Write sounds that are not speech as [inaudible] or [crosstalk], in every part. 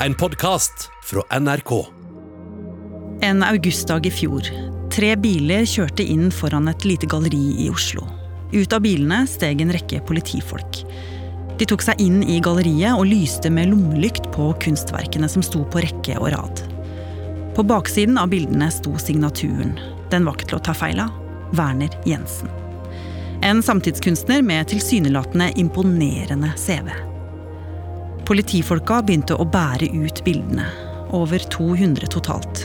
En podkast fra NRK. En augustdag i fjor. Tre biler kjørte inn foran et lite galleri i Oslo. Ut av bilene steg en rekke politifolk. De tok seg inn i galleriet og lyste med lommelykt på kunstverkene som sto på rekke og rad. På baksiden av bildene sto signaturen. Den var ikke til å ta feil av. Werner Jensen. En samtidskunstner med tilsynelatende imponerende CV. Politifolka begynte å bære ut bildene. Over 200 totalt.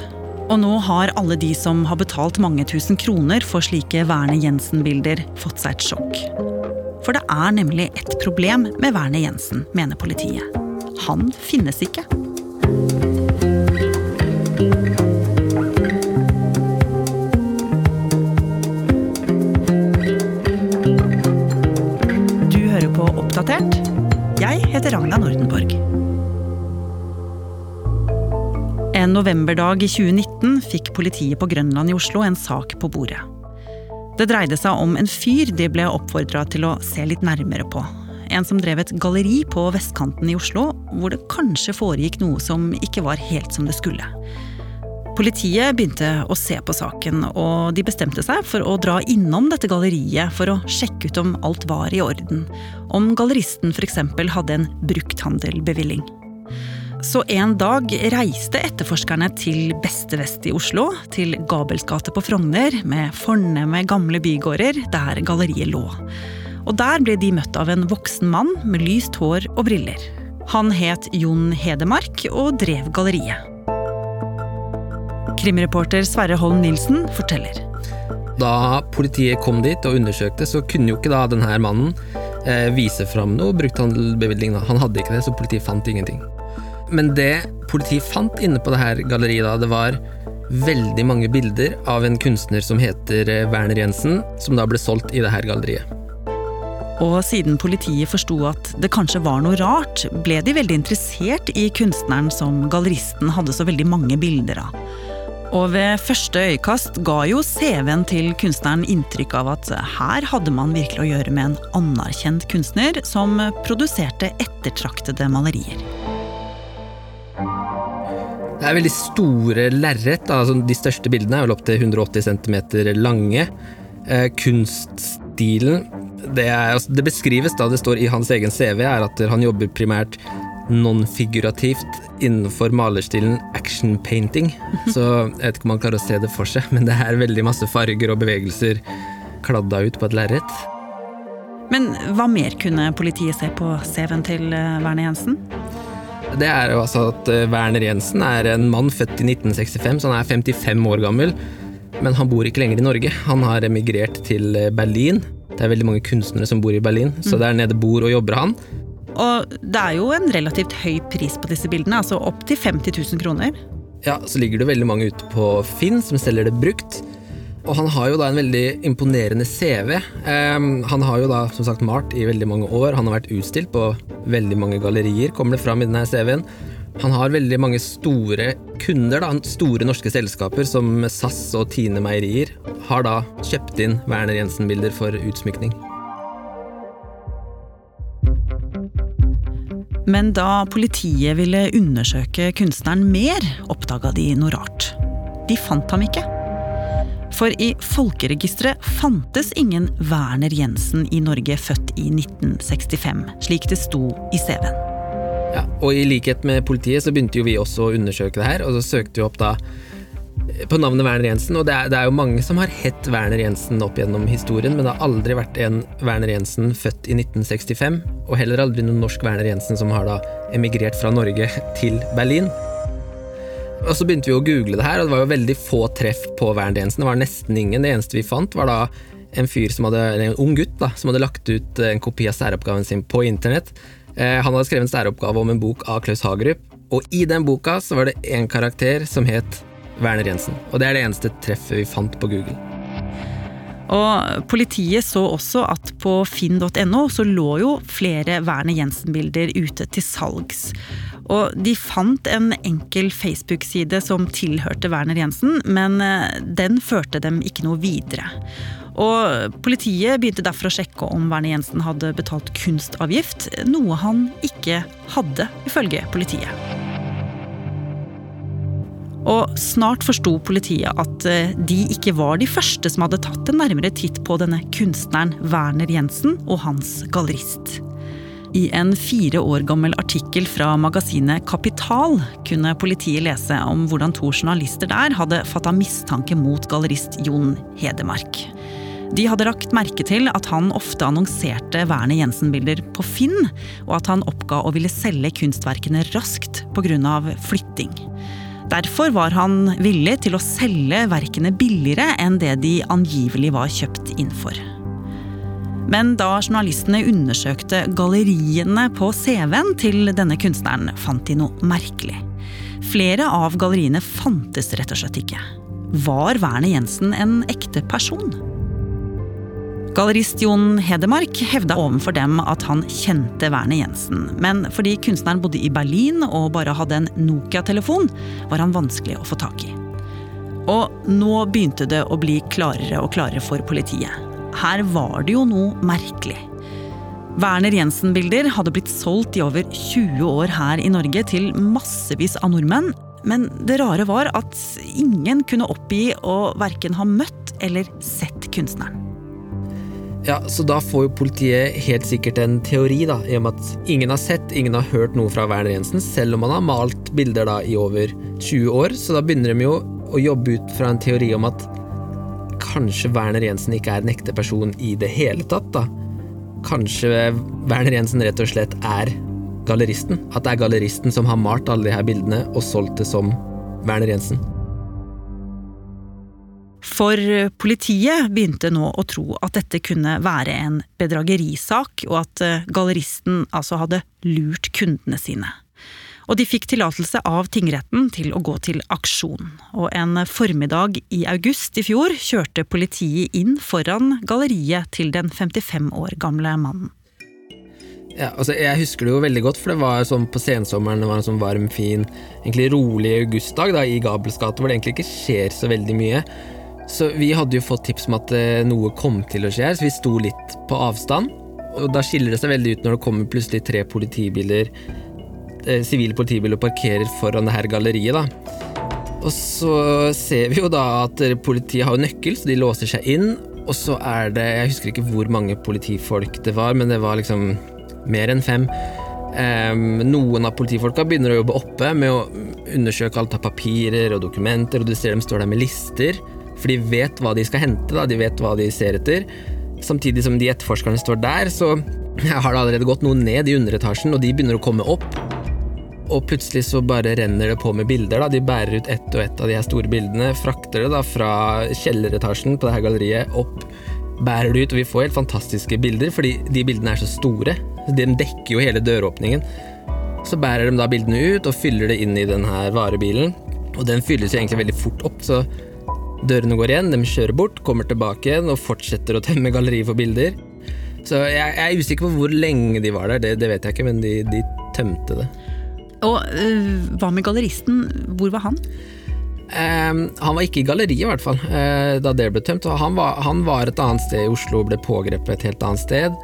Og nå har alle de som har betalt mange tusen kroner for slike Verne Jensen-bilder, fått seg et sjokk. For det er nemlig et problem med Verne Jensen, mener politiet. Han finnes ikke. Heter Ragna Nordenborg. En novemberdag i 2019 fikk politiet på Grønland i Oslo en sak på bordet. Det dreide seg om en fyr de ble oppfordra til å se litt nærmere på. En som drev et galleri på vestkanten i Oslo, hvor det kanskje foregikk noe som ikke var helt som det skulle. Politiet begynte å se på saken, og de bestemte seg for å dra innom dette galleriet for å sjekke ut om alt var i orden. Om galleristen f.eks. hadde en brukthandelbevilling. Så en dag reiste etterforskerne til beste vest i Oslo, til Gabels gate på Frogner, med fornemme gamle bygårder der galleriet lå. Og der ble de møtt av en voksen mann med lyst hår og briller. Han het Jon Hedemark og drev galleriet. Krimreporter Sverre Holm Nilsen forteller. Da politiet kom dit og undersøkte, så kunne jo ikke da denne mannen eh, vise fram noe brukthandelbevilgning. Han hadde ikke det, så politiet fant ingenting. Men det politiet fant inne på det her galleriet, da, det var veldig mange bilder av en kunstner som heter eh, Werner Jensen, som da ble solgt i det her galleriet. Og siden politiet forsto at det kanskje var noe rart, ble de veldig interessert i kunstneren som galleristen hadde så veldig mange bilder av. Og ved første øyekast ga jo CV-en til kunstneren inntrykk av at her hadde man virkelig å gjøre med en anerkjent kunstner som produserte ettertraktede malerier. Det er veldig store lerret. Altså de største bildene er vel opptil 180 cm lange. Eh, kunststilen det, er, altså, det beskrives da det står i hans egen CV, er at han jobber primært non-figurativt innenfor malerstilen action painting. Så jeg vet ikke om man klarer å se det for seg, men det er veldig masse farger og bevegelser kladda ut på et lerret. Men hva mer kunne politiet se på CV-en til eh, Werner Jensen? Det er jo altså at eh, Werner Jensen er en mann født i 1965, så han er 55 år gammel. Men han bor ikke lenger i Norge. Han har emigrert til eh, Berlin. Det er veldig mange kunstnere som bor i Berlin, så der nede bor og jobber han. Og det er jo en relativt høy pris på disse bildene, altså opptil 50 000 kroner. Ja, så ligger det veldig mange ute på Finn som selger det brukt. Og han har jo da en veldig imponerende CV. Ehm, han har jo da som sagt malt i veldig mange år. Han har vært utstilt på veldig mange gallerier, kommer det fram i denne CV-en. Han har veldig mange store kunder, da, store norske selskaper som SAS og Tine Meierier har da kjøpt inn Werner Jensen-bilder for utsmykning. Men da politiet ville undersøke kunstneren mer, oppdaga de noe rart. De fant ham ikke. For i folkeregisteret fantes ingen Werner Jensen i Norge født i 1965, slik det sto i CV-en. Ja, og i likhet med politiet så begynte jo vi også å undersøke det her, og så søkte vi opp da på navnet Werner Jensen, og det er, det er jo mange som har hett Werner Jensen opp gjennom historien, men det har aldri vært en Werner Jensen født i 1965, og heller aldri noen norsk Werner Jensen som har da emigrert fra Norge til Berlin. Og så begynte vi å google det her, og det var jo veldig få treff på Werner Jensen. Det var nesten ingen. Det eneste vi fant, var da en fyr som hadde, en ung gutt da, som hadde lagt ut en kopi av særoppgaven sin på internett. Eh, han hadde skrevet en særoppgave om en bok av Klaus Hagerup, og i den boka så var det en karakter som het Werner Jensen. Og det er det eneste treffet vi fant på Google. Og politiet så også at på finn.no så lå jo flere Werner Jensen-bilder ute til salgs. Og de fant en enkel Facebook-side som tilhørte Werner Jensen, men eh, den førte dem ikke noe videre. Og politiet begynte derfor å sjekke om Werner Jensen hadde betalt kunstavgift, noe han ikke hadde, ifølge politiet. Og snart forsto politiet at eh, de ikke var de første som hadde tatt en nærmere titt på denne kunstneren Werner Jensen og hans gallerist. I en fire år gammel artikkel fra magasinet Kapital kunne politiet lese om hvordan to journalister der hadde fatta mistanke mot gallerist Jon Hedemark. De hadde rakt merke til at han ofte annonserte Werner Jensen-bilder på Finn, og at han oppga å ville selge kunstverkene raskt pga. flytting. Derfor var han villig til å selge verkene billigere enn det de angivelig var kjøpt inn for. Men da journalistene undersøkte galleriene på CV-en til denne kunstneren, fant de noe merkelig. Flere av galleriene fantes rett og slett ikke. Var Werner Jensen en ekte person? Gallerist Jon Hedemark hevda overfor dem at han kjente Werner Jensen. Men fordi kunstneren bodde i Berlin og bare hadde en Nokia-telefon, var han vanskelig å få tak i. Og nå begynte det å bli klarere og klarere for politiet. Her var det jo noe merkelig. Werner Jensen-bilder hadde blitt solgt i over 20 år her i Norge til massevis av nordmenn. Men det rare var at ingen kunne oppgi å verken ha møtt eller sett kunstneren. Ja, Så da får jo politiet helt sikkert en teori, da, i og med at ingen har sett, ingen har hørt noe fra Werner Jensen, selv om han har malt bilder da i over 20 år. Så da begynner de jo å jobbe ut fra en teori om at kanskje Werner Jensen ikke er en ekte person i det hele tatt, da. Kanskje Werner Jensen rett og slett er galleristen. At det er galleristen som har malt alle de her bildene og solgt det som Werner Jensen. For politiet begynte nå å tro at dette kunne være en bedragerisak, og at eh, galleristen altså hadde lurt kundene sine. Og de fikk tillatelse av tingretten til å gå til aksjon. Og en formiddag i august i fjor kjørte politiet inn foran galleriet til den 55 år gamle mannen. Ja, altså Jeg husker det jo veldig godt, for det var sånn på sensommeren, det var en sånn varm, fin, egentlig rolig augustdag da, i Gabels gate, hvor det egentlig ikke skjer så veldig mye. Så vi hadde jo fått tips om at eh, noe kom til å skje her, så vi sto litt på avstand. Og da skiller det seg veldig ut når det kommer plutselig tre politibiler, eh, sivile politibiler, parkerer foran det her galleriet, da. Og så ser vi jo da at politiet har nøkkel, så de låser seg inn. Og så er det Jeg husker ikke hvor mange politifolk det var, men det var liksom mer enn fem. Um, noen av politifolka begynner å jobbe oppe med å undersøke alt av papirer og dokumenter, og du ser dem står der med lister. For de vet hva de skal hente, da. de vet hva de ser etter. Samtidig som de etterforskerne står der, så har det allerede gått noe ned i underetasjen, og de begynner å komme opp. Og plutselig så bare renner det på med bilder. da, De bærer ut ett og ett av de her store bildene, frakter det da fra kjelleretasjen på det her galleriet opp, bærer det ut, og vi får helt fantastiske bilder, fordi de bildene er så store. De dekker jo hele døråpningen. Så bærer de da bildene ut og fyller det inn i den her varebilen. Og den fylles jo egentlig veldig fort opp, så Dørene går igjen, de kjører bort, kommer tilbake igjen og fortsetter å temme galleriet for bilder. Så jeg, jeg, er usikker på hvor lenge de var der, det, det vet jeg ikke, men de, de tømte det. Og øh, hva med galleristen, hvor var han? Um, han var ikke i galleriet, i hvert fall, uh, da det ble tømt. Han var, han var, et annet sted i Oslo ble pågrepet et helt annet sted.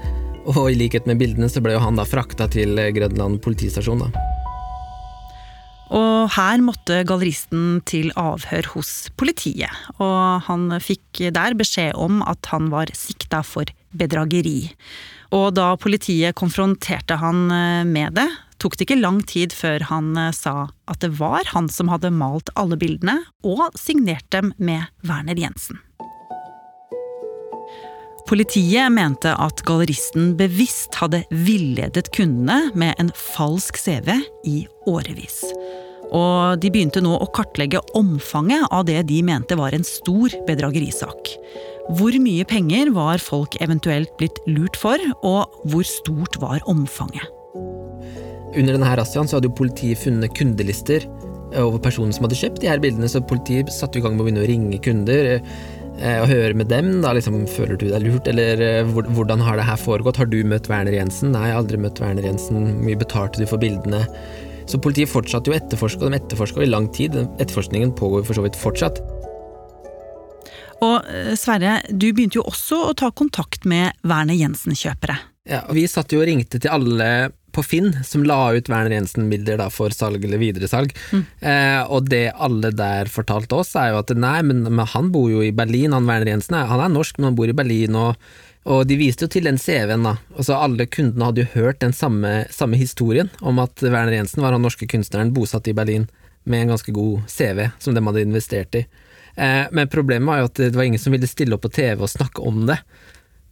Og i likhet med bildene så ble jo han da frakta til Grønland politistasjon. da. Og her måtte galleristen til avhør hos politiet, og han fikk der beskjed om at han var sikta for bedrageri. Og da politiet konfronterte han eh, med det, tok det ikke lang tid før han eh, sa at det var han som hadde malt alle bildene, og signert dem med Werner Jensen. Politiet mente at galleristen bevisst hadde villedet kundene med en falsk CV i årevis. Og de begynte nå å kartlegge omfanget av det de mente var en stor bedragerisak. Hvor mye penger var folk eventuelt blitt lurt for, og hvor stort var omfanget? Under denne razziaen hadde politiet funnet kundelister over personer som hadde kjøpt de her bildene, så politiet satte i gang med å begynne å ringe kunder Eh, og høre med dem. da liksom, Føler du deg lurt, eller eh, hvordan har det her foregått? Har du møtt Werner Jensen? Nei, aldri møtt Werner Jensen. Hvor mye betalte du for bildene? Så politiet fortsatte jo å etterforske, og de etterforska i lang tid. Etterforskningen pågår for så vidt fortsatt. Og eh, Sverre, du begynte jo også å ta kontakt med Werner Jensen-kjøpere. Ja, og Vi satt jo og ringte til alle på Finn som la ut Werner Jensen-bilder for salg eller videresalg. Mm. Eh, og det alle der fortalte oss, er jo at nei, men, men, han bor jo i Berlin, han Werner Jensen. Han er norsk, men han bor i Berlin. og og de viste jo til den CV-en, da. Altså Alle kundene hadde jo hørt den samme, samme, historien om at Werner Jensen var han norske kunstneren bosatt i Berlin med en ganske god CV som de hadde investert i. Eh, men problemet var jo at det var ingen som ville stille opp på TV og snakke om det.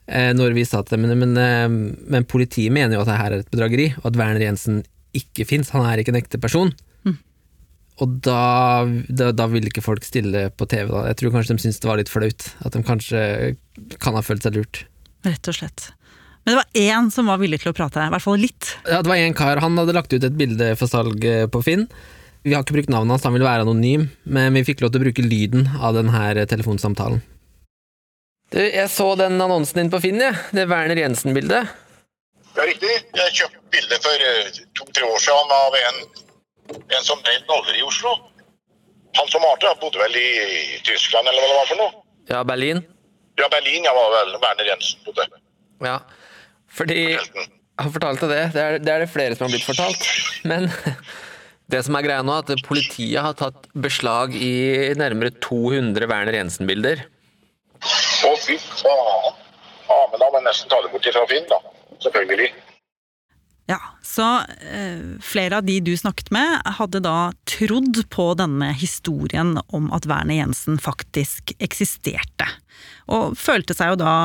Eh, når vi sa til dem, men, men, eh, men, politiet mener jo at det her er et bedrageri, og at Werner Jensen ikke fins, han er ikke en ekte person. Mm. Og da, da, da, vil ikke folk stille på TV, da. Jeg tror kanskje de syntes det var litt flaut. At de kanskje kan ha følt seg lurt. Rett og slett. Men det var én som var villig til å prate, i hvert fall litt. Ja, det var én kar. Han hadde lagt ut et bilde for salg eh, på Finn. Vi har ikke brukt navnet hans, han ville være anonym, men vi fikk lov til å bruke lyden av denne telefonsamtalen. Du, jeg så den annonsen din på Finn, jeg. Ja. Det Werner Jensen-bildet. Ja, riktig. Jeg kjøpte bildet for eh, to-tre år siden av en, en som drev noller i Oslo. Han som malte, bodde vel i, Tyskland, eller hva det var for noe? Ja, Berlin? Ja, Berlin ja, var vel Werner Jensen bodde. Ja, fordi Han fortalte det. Det er, det er det flere som har blitt fortalt. Men [laughs] det som er greia nå, er at politiet har tatt beslag i nærmere 200 Werner Jensen-bilder. Å, fy faen. Ja, men da må jeg nesten ta det bort fra Finn, da. Selvfølgelig. Ja, så eh, flere av de du snakket med, hadde da trodd på denne historien om at Werner Jensen faktisk eksisterte, og følte seg jo da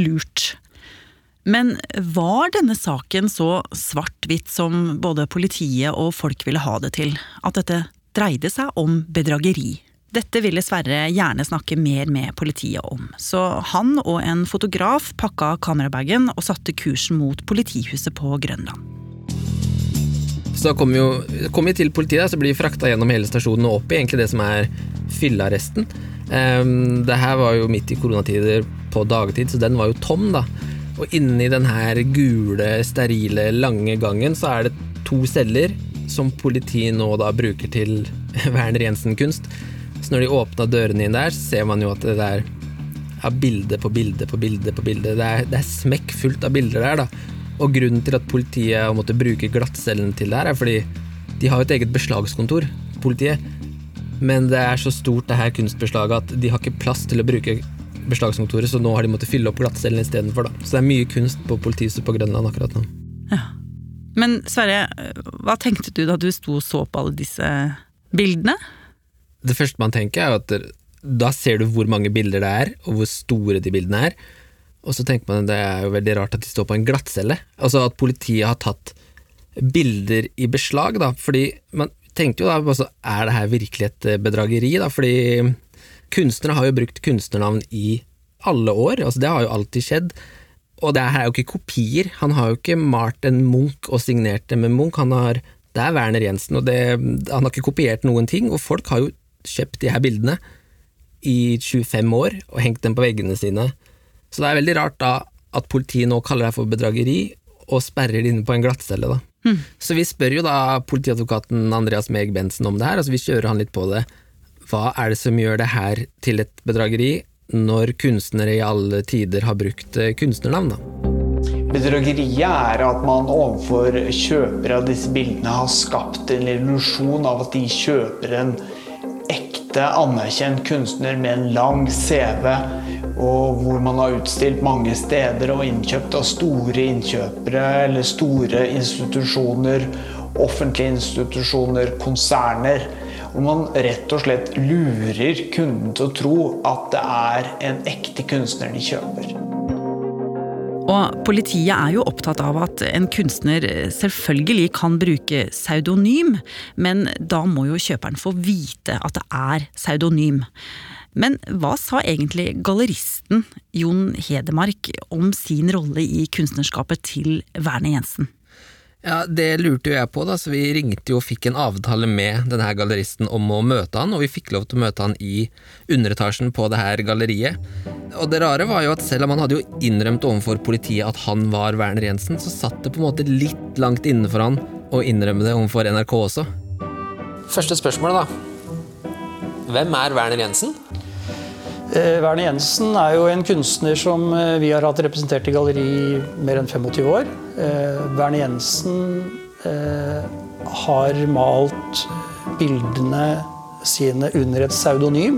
lurt. Men var denne saken så svart-hvitt som både politiet og folk ville ha det til, at dette dreide seg om bedrageri? Dette ville Sverre gjerne snakke mer med politiet om, så han og en fotograf pakka kamerabagen og satte kursen mot politihuset på Grønland. Så da kommer vi, kom vi til politiet, så blir vi frakta gjennom hele stasjonen og opp i egentlig det som er fyllearresten. Um, det her var jo midt i koronatider på dagtid, så den var jo tom, da. Og inni den her gule, sterile, lange gangen så er det to celler som politiet nå da bruker til [laughs] Werner Jensen-kunst. Så når de åpna dørene inn der, så ser man jo at det er ja, bilde på bilde på bilde på bilde. Det er, det er smekkfullt av bilder der, da. Og grunnen til at politiet har måttet bruke glattcellen til det her, er fordi de har jo et eget beslagskontor, politiet. Men det er så stort det her kunstbeslaget at de har ikke plass til å bruke beslagskontoret, så nå har de måttet fylle opp glattcellen istedenfor. Så det er mye kunst på politihuset på Grønland akkurat nå. Ja. Men Sverre, hva tenkte du da du sto og så på alle disse bildene? Det første man tenker, er at da ser du hvor mange bilder det er, og hvor store de bildene er. Og så tenker man det er jo veldig rart at de står på en glattcelle. Altså at politiet har tatt bilder i beslag, da. Fordi man tenkte jo da altså, er det her virkelig et eh, bedrageri, da? Fordi kunstnere har jo brukt kunstnernavn i alle år, altså det har jo alltid skjedd. Og det her er jo ikke kopier, han har jo ikke malt en Munch og signert det med Munch, han har det er Werner Jensen, og det, han har ikke kopiert noen ting, og folk har jo kjøpt de her bildene i 25 år og hengt dem på veggene sine. Så det er veldig rart da at politiet nå kaller det for bedrageri og sperrer det inne på en glattcelle. da. Mm. Så vi spør jo da politiadvokaten Andreas Meg Bensen om det her, altså vi kjører han litt på det. Hva er det som gjør det her til et bedrageri, når kunstnere i alle tider har brukt eh, kunstnernavn? da? Bedrageriet er at man overfor kjøpere av disse bildene har skapt en illusjon av at de kjøper en ekte, anerkjent kunstner med en lang CV, og hvor man har utstilt mange steder og innkjøpt av store innkjøpere eller store institusjoner, offentlige institusjoner, konserner. Hvor man rett og slett lurer kunden til å tro at det er en ekte kunstner de kjøper. Og politiet er jo opptatt av at en kunstner selvfølgelig kan bruke pseudonym, men da må jo kjøperen få vite at det er pseudonym. Men hva sa egentlig galleristen Jon Hedemark om sin rolle i kunstnerskapet til Werner Jensen? Ja, Det lurte jo jeg på, da, så vi ringte jo og fikk en avtale med denne her galleristen om å møte han, og vi fikk lov til å møte han i underetasjen på det her galleriet. Og det rare var jo at selv om han hadde jo innrømt overfor politiet at han var Werner Jensen, så satt det på en måte litt langt innenfor han å innrømme det overfor NRK også. Første spørsmål, da. Hvem er Werner Jensen? Eh, Werner Jensen er jo en kunstner som eh, vi har hatt representert i galleri i mer enn 25 år. Eh, Werner Jensen har malt bildene sine under et pseudonym,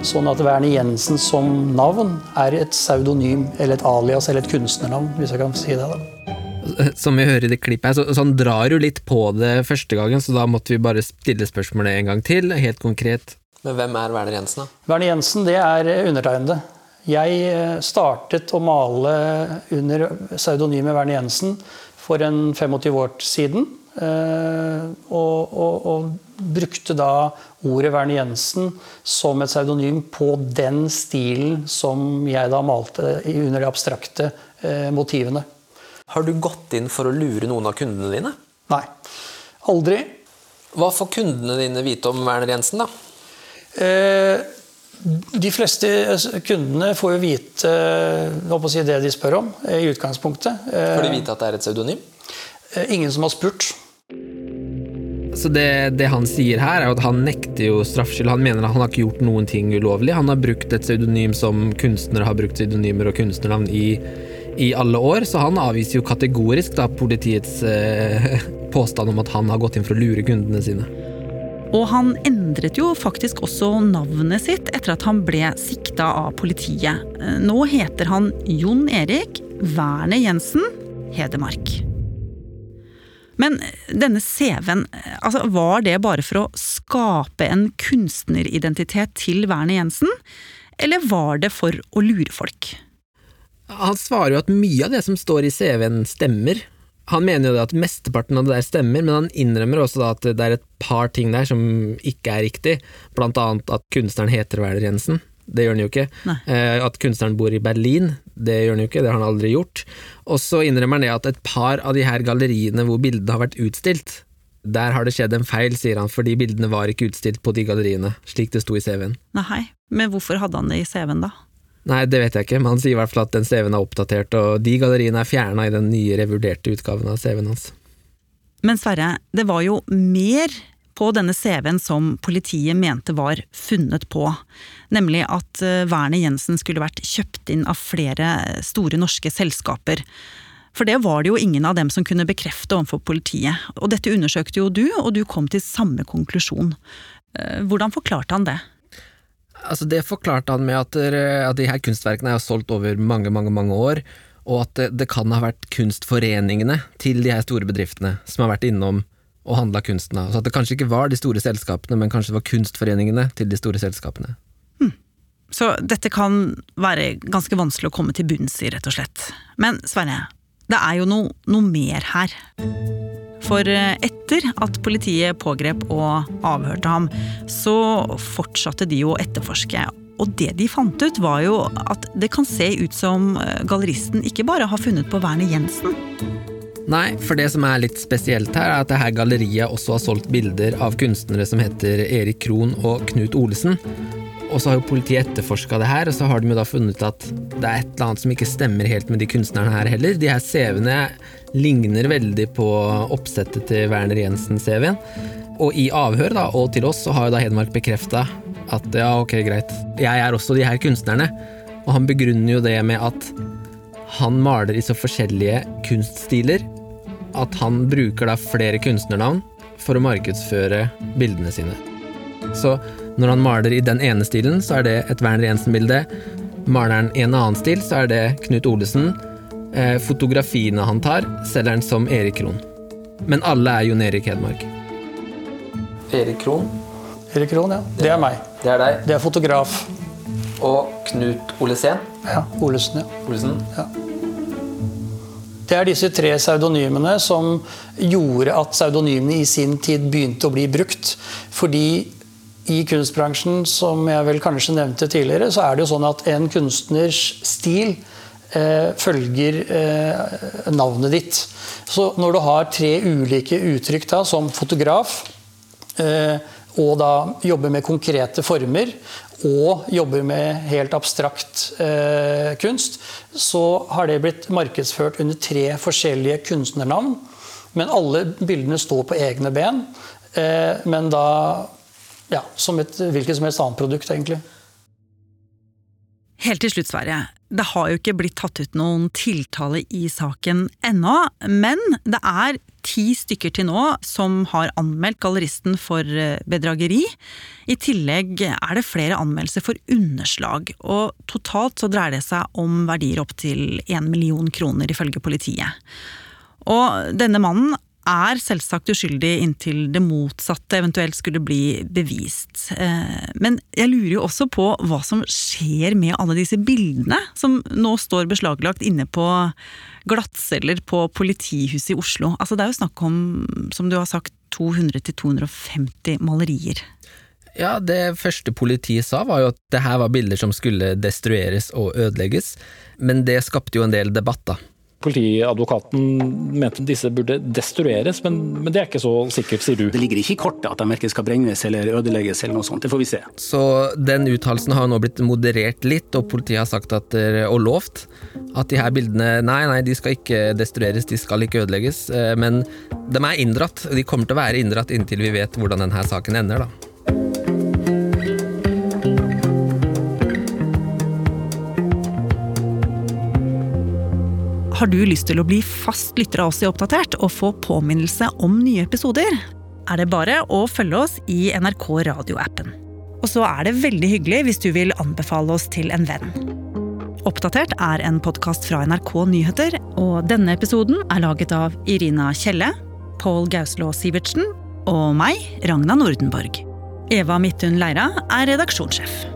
sånn at Werner Jensen som navn er et pseudonym eller et alias eller et kunstnernavn, hvis jeg kan si det. da. Som vi hører i det klippet så, så han drar jo litt på det første gangen, så da måtte vi bare stille spørsmålet en gang til, helt konkret. Men hvem er Werner Jensen, da? Werner Jensen, det er undertegnede. Jeg eh, startet å male under pseudonymet Werner Jensen for en 25 år siden. eh, Og, og, og brukte da ordet Werner Jensen som et pseudonym på den stilen som jeg da malte under de abstrakte eh, motivene. Har du gått inn for å lure noen av kundene dine? Nei. Aldri. Hva får kundene dine vite om Werner Jensen, da? Eh, De fleste kundene får jo vite eh, å si, det de spør om, eh, i utgangspunktet. Eh, Får de vite at det er et pseudonym? Ingen som har spurt. Så det, det han sier her, er at han nekter jo straffskyld. Han mener at han har ikke gjort noen ting ulovlig. Han har brukt et pseudonym som kunstnere har brukt pseudonymer og kunstnernavn i, i alle år, så han avviser jo kategorisk da politiets eh, [laughs] påstand om at han har gått inn for å lure kundene sine. Og han endret jo faktisk også navnet sitt etter at han ble sikta av politiet. Nå heter han Jon Erik Werner Jensen Hedemark. Men denne CV-en, altså var det bare for å skape en kunstneridentitet til Werner Jensen? Eller var det for å lure folk? Han svarer jo at mye av det som står i CV-en stemmer. Han mener jo at mesteparten av det der stemmer, men han innrømmer også at det er et par ting der som ikke er riktig, blant annet at kunstneren heter Werner Jensen. Det gjør han jo ikke. Eh, At kunstneren bor i Berlin, det gjør han jo ikke, det har han aldri gjort. Og så innrømmer han det at et par av de her galleriene hvor bildene har vært utstilt, der har det skjedd en feil, sier han, fordi bildene var ikke utstilt på de galleriene, slik det sto i CV-en. Nei, men hvorfor hadde han det i CV-en da? Nei, det vet jeg ikke, men han sier i hvert fall at den CV-en er oppdatert, og de galleriene er fjerna i den nye revurderte utgaven av CV-en hans. Men Sverre, det var jo mer på denne CV-en som politiet mente var funnet på. Nemlig at eh, Werner Jensen skulle vært kjøpt inn av flere store norske selskaper. For det var det jo ingen av dem som kunne bekrefte overfor politiet. Og dette undersøkte jo du, og du kom til samme konklusjon. Eh, Hvordan forklarte han det? Altså Det forklarte han med at, at de her kunstverkene er solgt over mange, mange mange år, og at det, det kan ha vært kunstforeningene til de her store bedriftene som har vært innom og handla kunsten. da. Så at det kanskje ikke var de store selskapene, men kanskje det var kunstforeningene til de store selskapene. Så dette kan være ganske vanskelig å komme til bunns i, rett og slett. Men Sverre, det er jo noe, noe mer her. For eh, etter at politiet pågrep og avhørte ham, så fortsatte de å etterforske. Og det de fant ut, var jo at det kan se ut som eh, galleristen ikke bare har funnet på Werner Jensen. Nei, for det som er litt spesielt her, er at det her galleriet også har solgt bilder av kunstnere som heter Erik Krohn og Knut Olesen. Og så har jo politiet etterforska det her, og så har de jo da funnet ut at det er et eller annet som ikke stemmer helt med de kunstnerne her heller. De her CV-ene ligner veldig på oppsettet til Werner Jensen-CV-en. Og i avhør da, og til oss så har jo da Hedmark bekrefta at ja, ok, greit, jeg er også de her kunstnerne. Og han begrunner jo det med at han maler i så forskjellige kunststiler at han bruker da flere kunstnernavn for å markedsføre bildene sine. Så når han maler i den ene stilen, så er det et Werner Jensen-bilde. Maler han i en annen stil, så er det Knut Olesen. Eh, fotografiene han tar, selger han som Erik Krohn. Men alle er Jon Erik Hedmark. Erik Krohn, Erik Krohn, ja. Det er meg. det er deg. Det er fotograf. Og Knut Olesen. Ja, Olesen, ja. Olesen. Det er disse tre pseudonymene som gjorde at pseudonymene i sin tid begynte å bli brukt. Fordi i kunstbransjen, som jeg vel kanskje nevnte tidligere, så er det jo sånn at en kunstners stil eh, følger eh, navnet ditt. Så når du har tre ulike uttrykk da, som fotograf, eh, og da jobber med konkrete former, og jobber med helt abstrakt eh, kunst, så har det blitt markedsført under tre forskjellige kunstnernavn. Men alle bildene står på egne ben. Eh, men da ja, som et hvilket som helst annet produkt, egentlig. Helt til slutt, Sverre. Det har jo ikke blitt tatt ut noen tiltale i saken ennå, men det er ti stykker til nå som har anmeldt galleristen for eh, bedrageri. I tillegg er det flere anmeldelser for underslag, og totalt så dreier det seg om verdier opptil én million kroner, ifølge politiet. Og denne mannen er selvsagt uskyldig inntil det motsatte eventuelt skulle bli bevist. Eh, men jeg lurer jo også på hva som skjer med alle disse bildene som nå står beslaglagt inne på glattceller på politihuset i Oslo. Altså det er jo snakk om, som du har sagt, 200-250 malerier. Ja, det første politiet sa var jo at det her var bilder som skulle destrueres og ødelegges, men det skapte jo en del debatt, da. Politiadvokaten mente disse burde destrueres, men, men, det er ikke så sikkert, sier du. Det ligger ikke i kortet at de verken skal brennes eller ødelegges eller noe sånt, det får vi se. Så den uttalelsen har nå blitt moderert litt, og politiet har sagt at, og lovt at de her bildene nei, nei, de skal ikke destrueres, de skal ikke ødelegges, eh, men de er inndratt. De kommer til å være inndratt inntil vi vet hvordan denne saken ender, da. Har du lyst til å bli fast lytter av oss i Oppdatert og få påminnelse om nye episoder? Er det bare å følge oss i NRK radioappen. Og så er det veldig hyggelig hvis du vil anbefale oss til en venn. Oppdatert er en podkast fra NRK Nyheter, og denne episoden er laget av Irina Kjelle, Pål Gauslå Sivertsen og meg, Ragna Nordenborg. Eva Midthun Leira er redaksjonssjef.